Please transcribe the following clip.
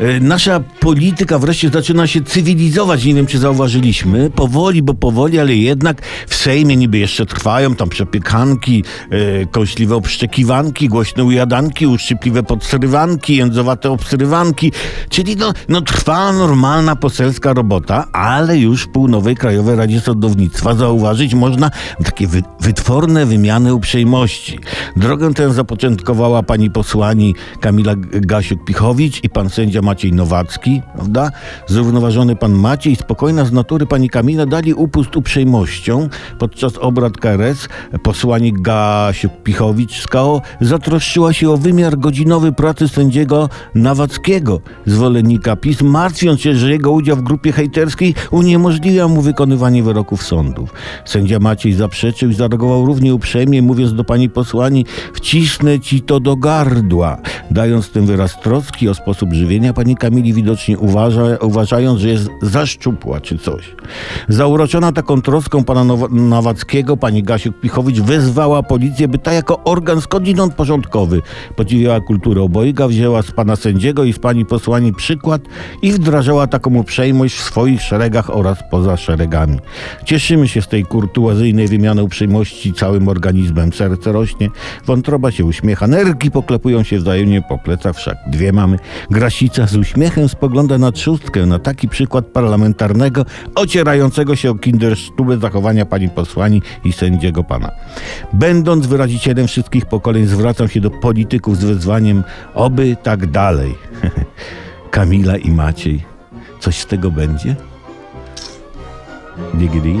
E, Nasza polityka wreszcie zaczyna się cywilizować. Nie wiem, czy zauważyliśmy. Powoli, bo powoli, ale jednak w Sejmie niby jeszcze trwają tam przepykanki, e, kąśliwe obszczekiwanki, głośne ujadanki, uszczypliwe podsyrywanki, jędzowate obsyrywanki. Czyli no, no trwa normalna poselska robota, ale już w półnowej Krajowej Radzie Sądownictwa zauważyć można takie wy, wytworne wymiany uprzejmości. Drogę tę zapoczątkowała pani posłani Kamila Gasiuk-Pichowicz i pan sędzia Maciej Nowacki, prawda? Zrównoważony pan Maciej, spokojna z natury pani Kamila dali upust uprzejmością. Podczas obrad KRS posłani Gasiuk-Pichowicz z KO zatroszczyła się o wymiar godzinowy pracy sędziego Nawackiego, zwolennika PiS, martwiąc się, że jego udział w grupie hejterskiej uniemożliwia mu wykonywanie wyroków sądów. Sędzia Maciej zaprzeczył i zareagował równie uprzejmie, mówiąc do pani posłani, wcisnę ci to do gardła, dając tym wyraz troski o sposób żywienia pani Kamili widocznie uważa, uważając, że jest za szczupła czy coś. Zauroczona taką troską pana Now- Nawackiego, pani Gasiuk-Pichowicz wezwała policję, by ta jako organ skądinąd porządkowy podziwiała kulturę obojga, wzięła z pana sędziego i z pani posłani przykład i wdrażała taką uprzejmość w swoich szeregach oraz poza szeregami. Cieszymy się z tej kurtuazyjnej wymiany uprzejmości całym organizmem. Serce rośnie, wątroba się uśmiecha, nerki poklepują się wzajemnie po plecach, wszak dwie mamy. Grasica z uśmiechem spogląda na trzustkę, na taki przykład parlamentarnego, ocierającego się o kindersztubę zachowania pani posłani i sędziego pana. Będąc wyrazicielem wszystkich pokoleń, zwracam się do polityków z wezwaniem, oby tak dalej. Kamila i Maciej, coś z tego będzie? Diggity.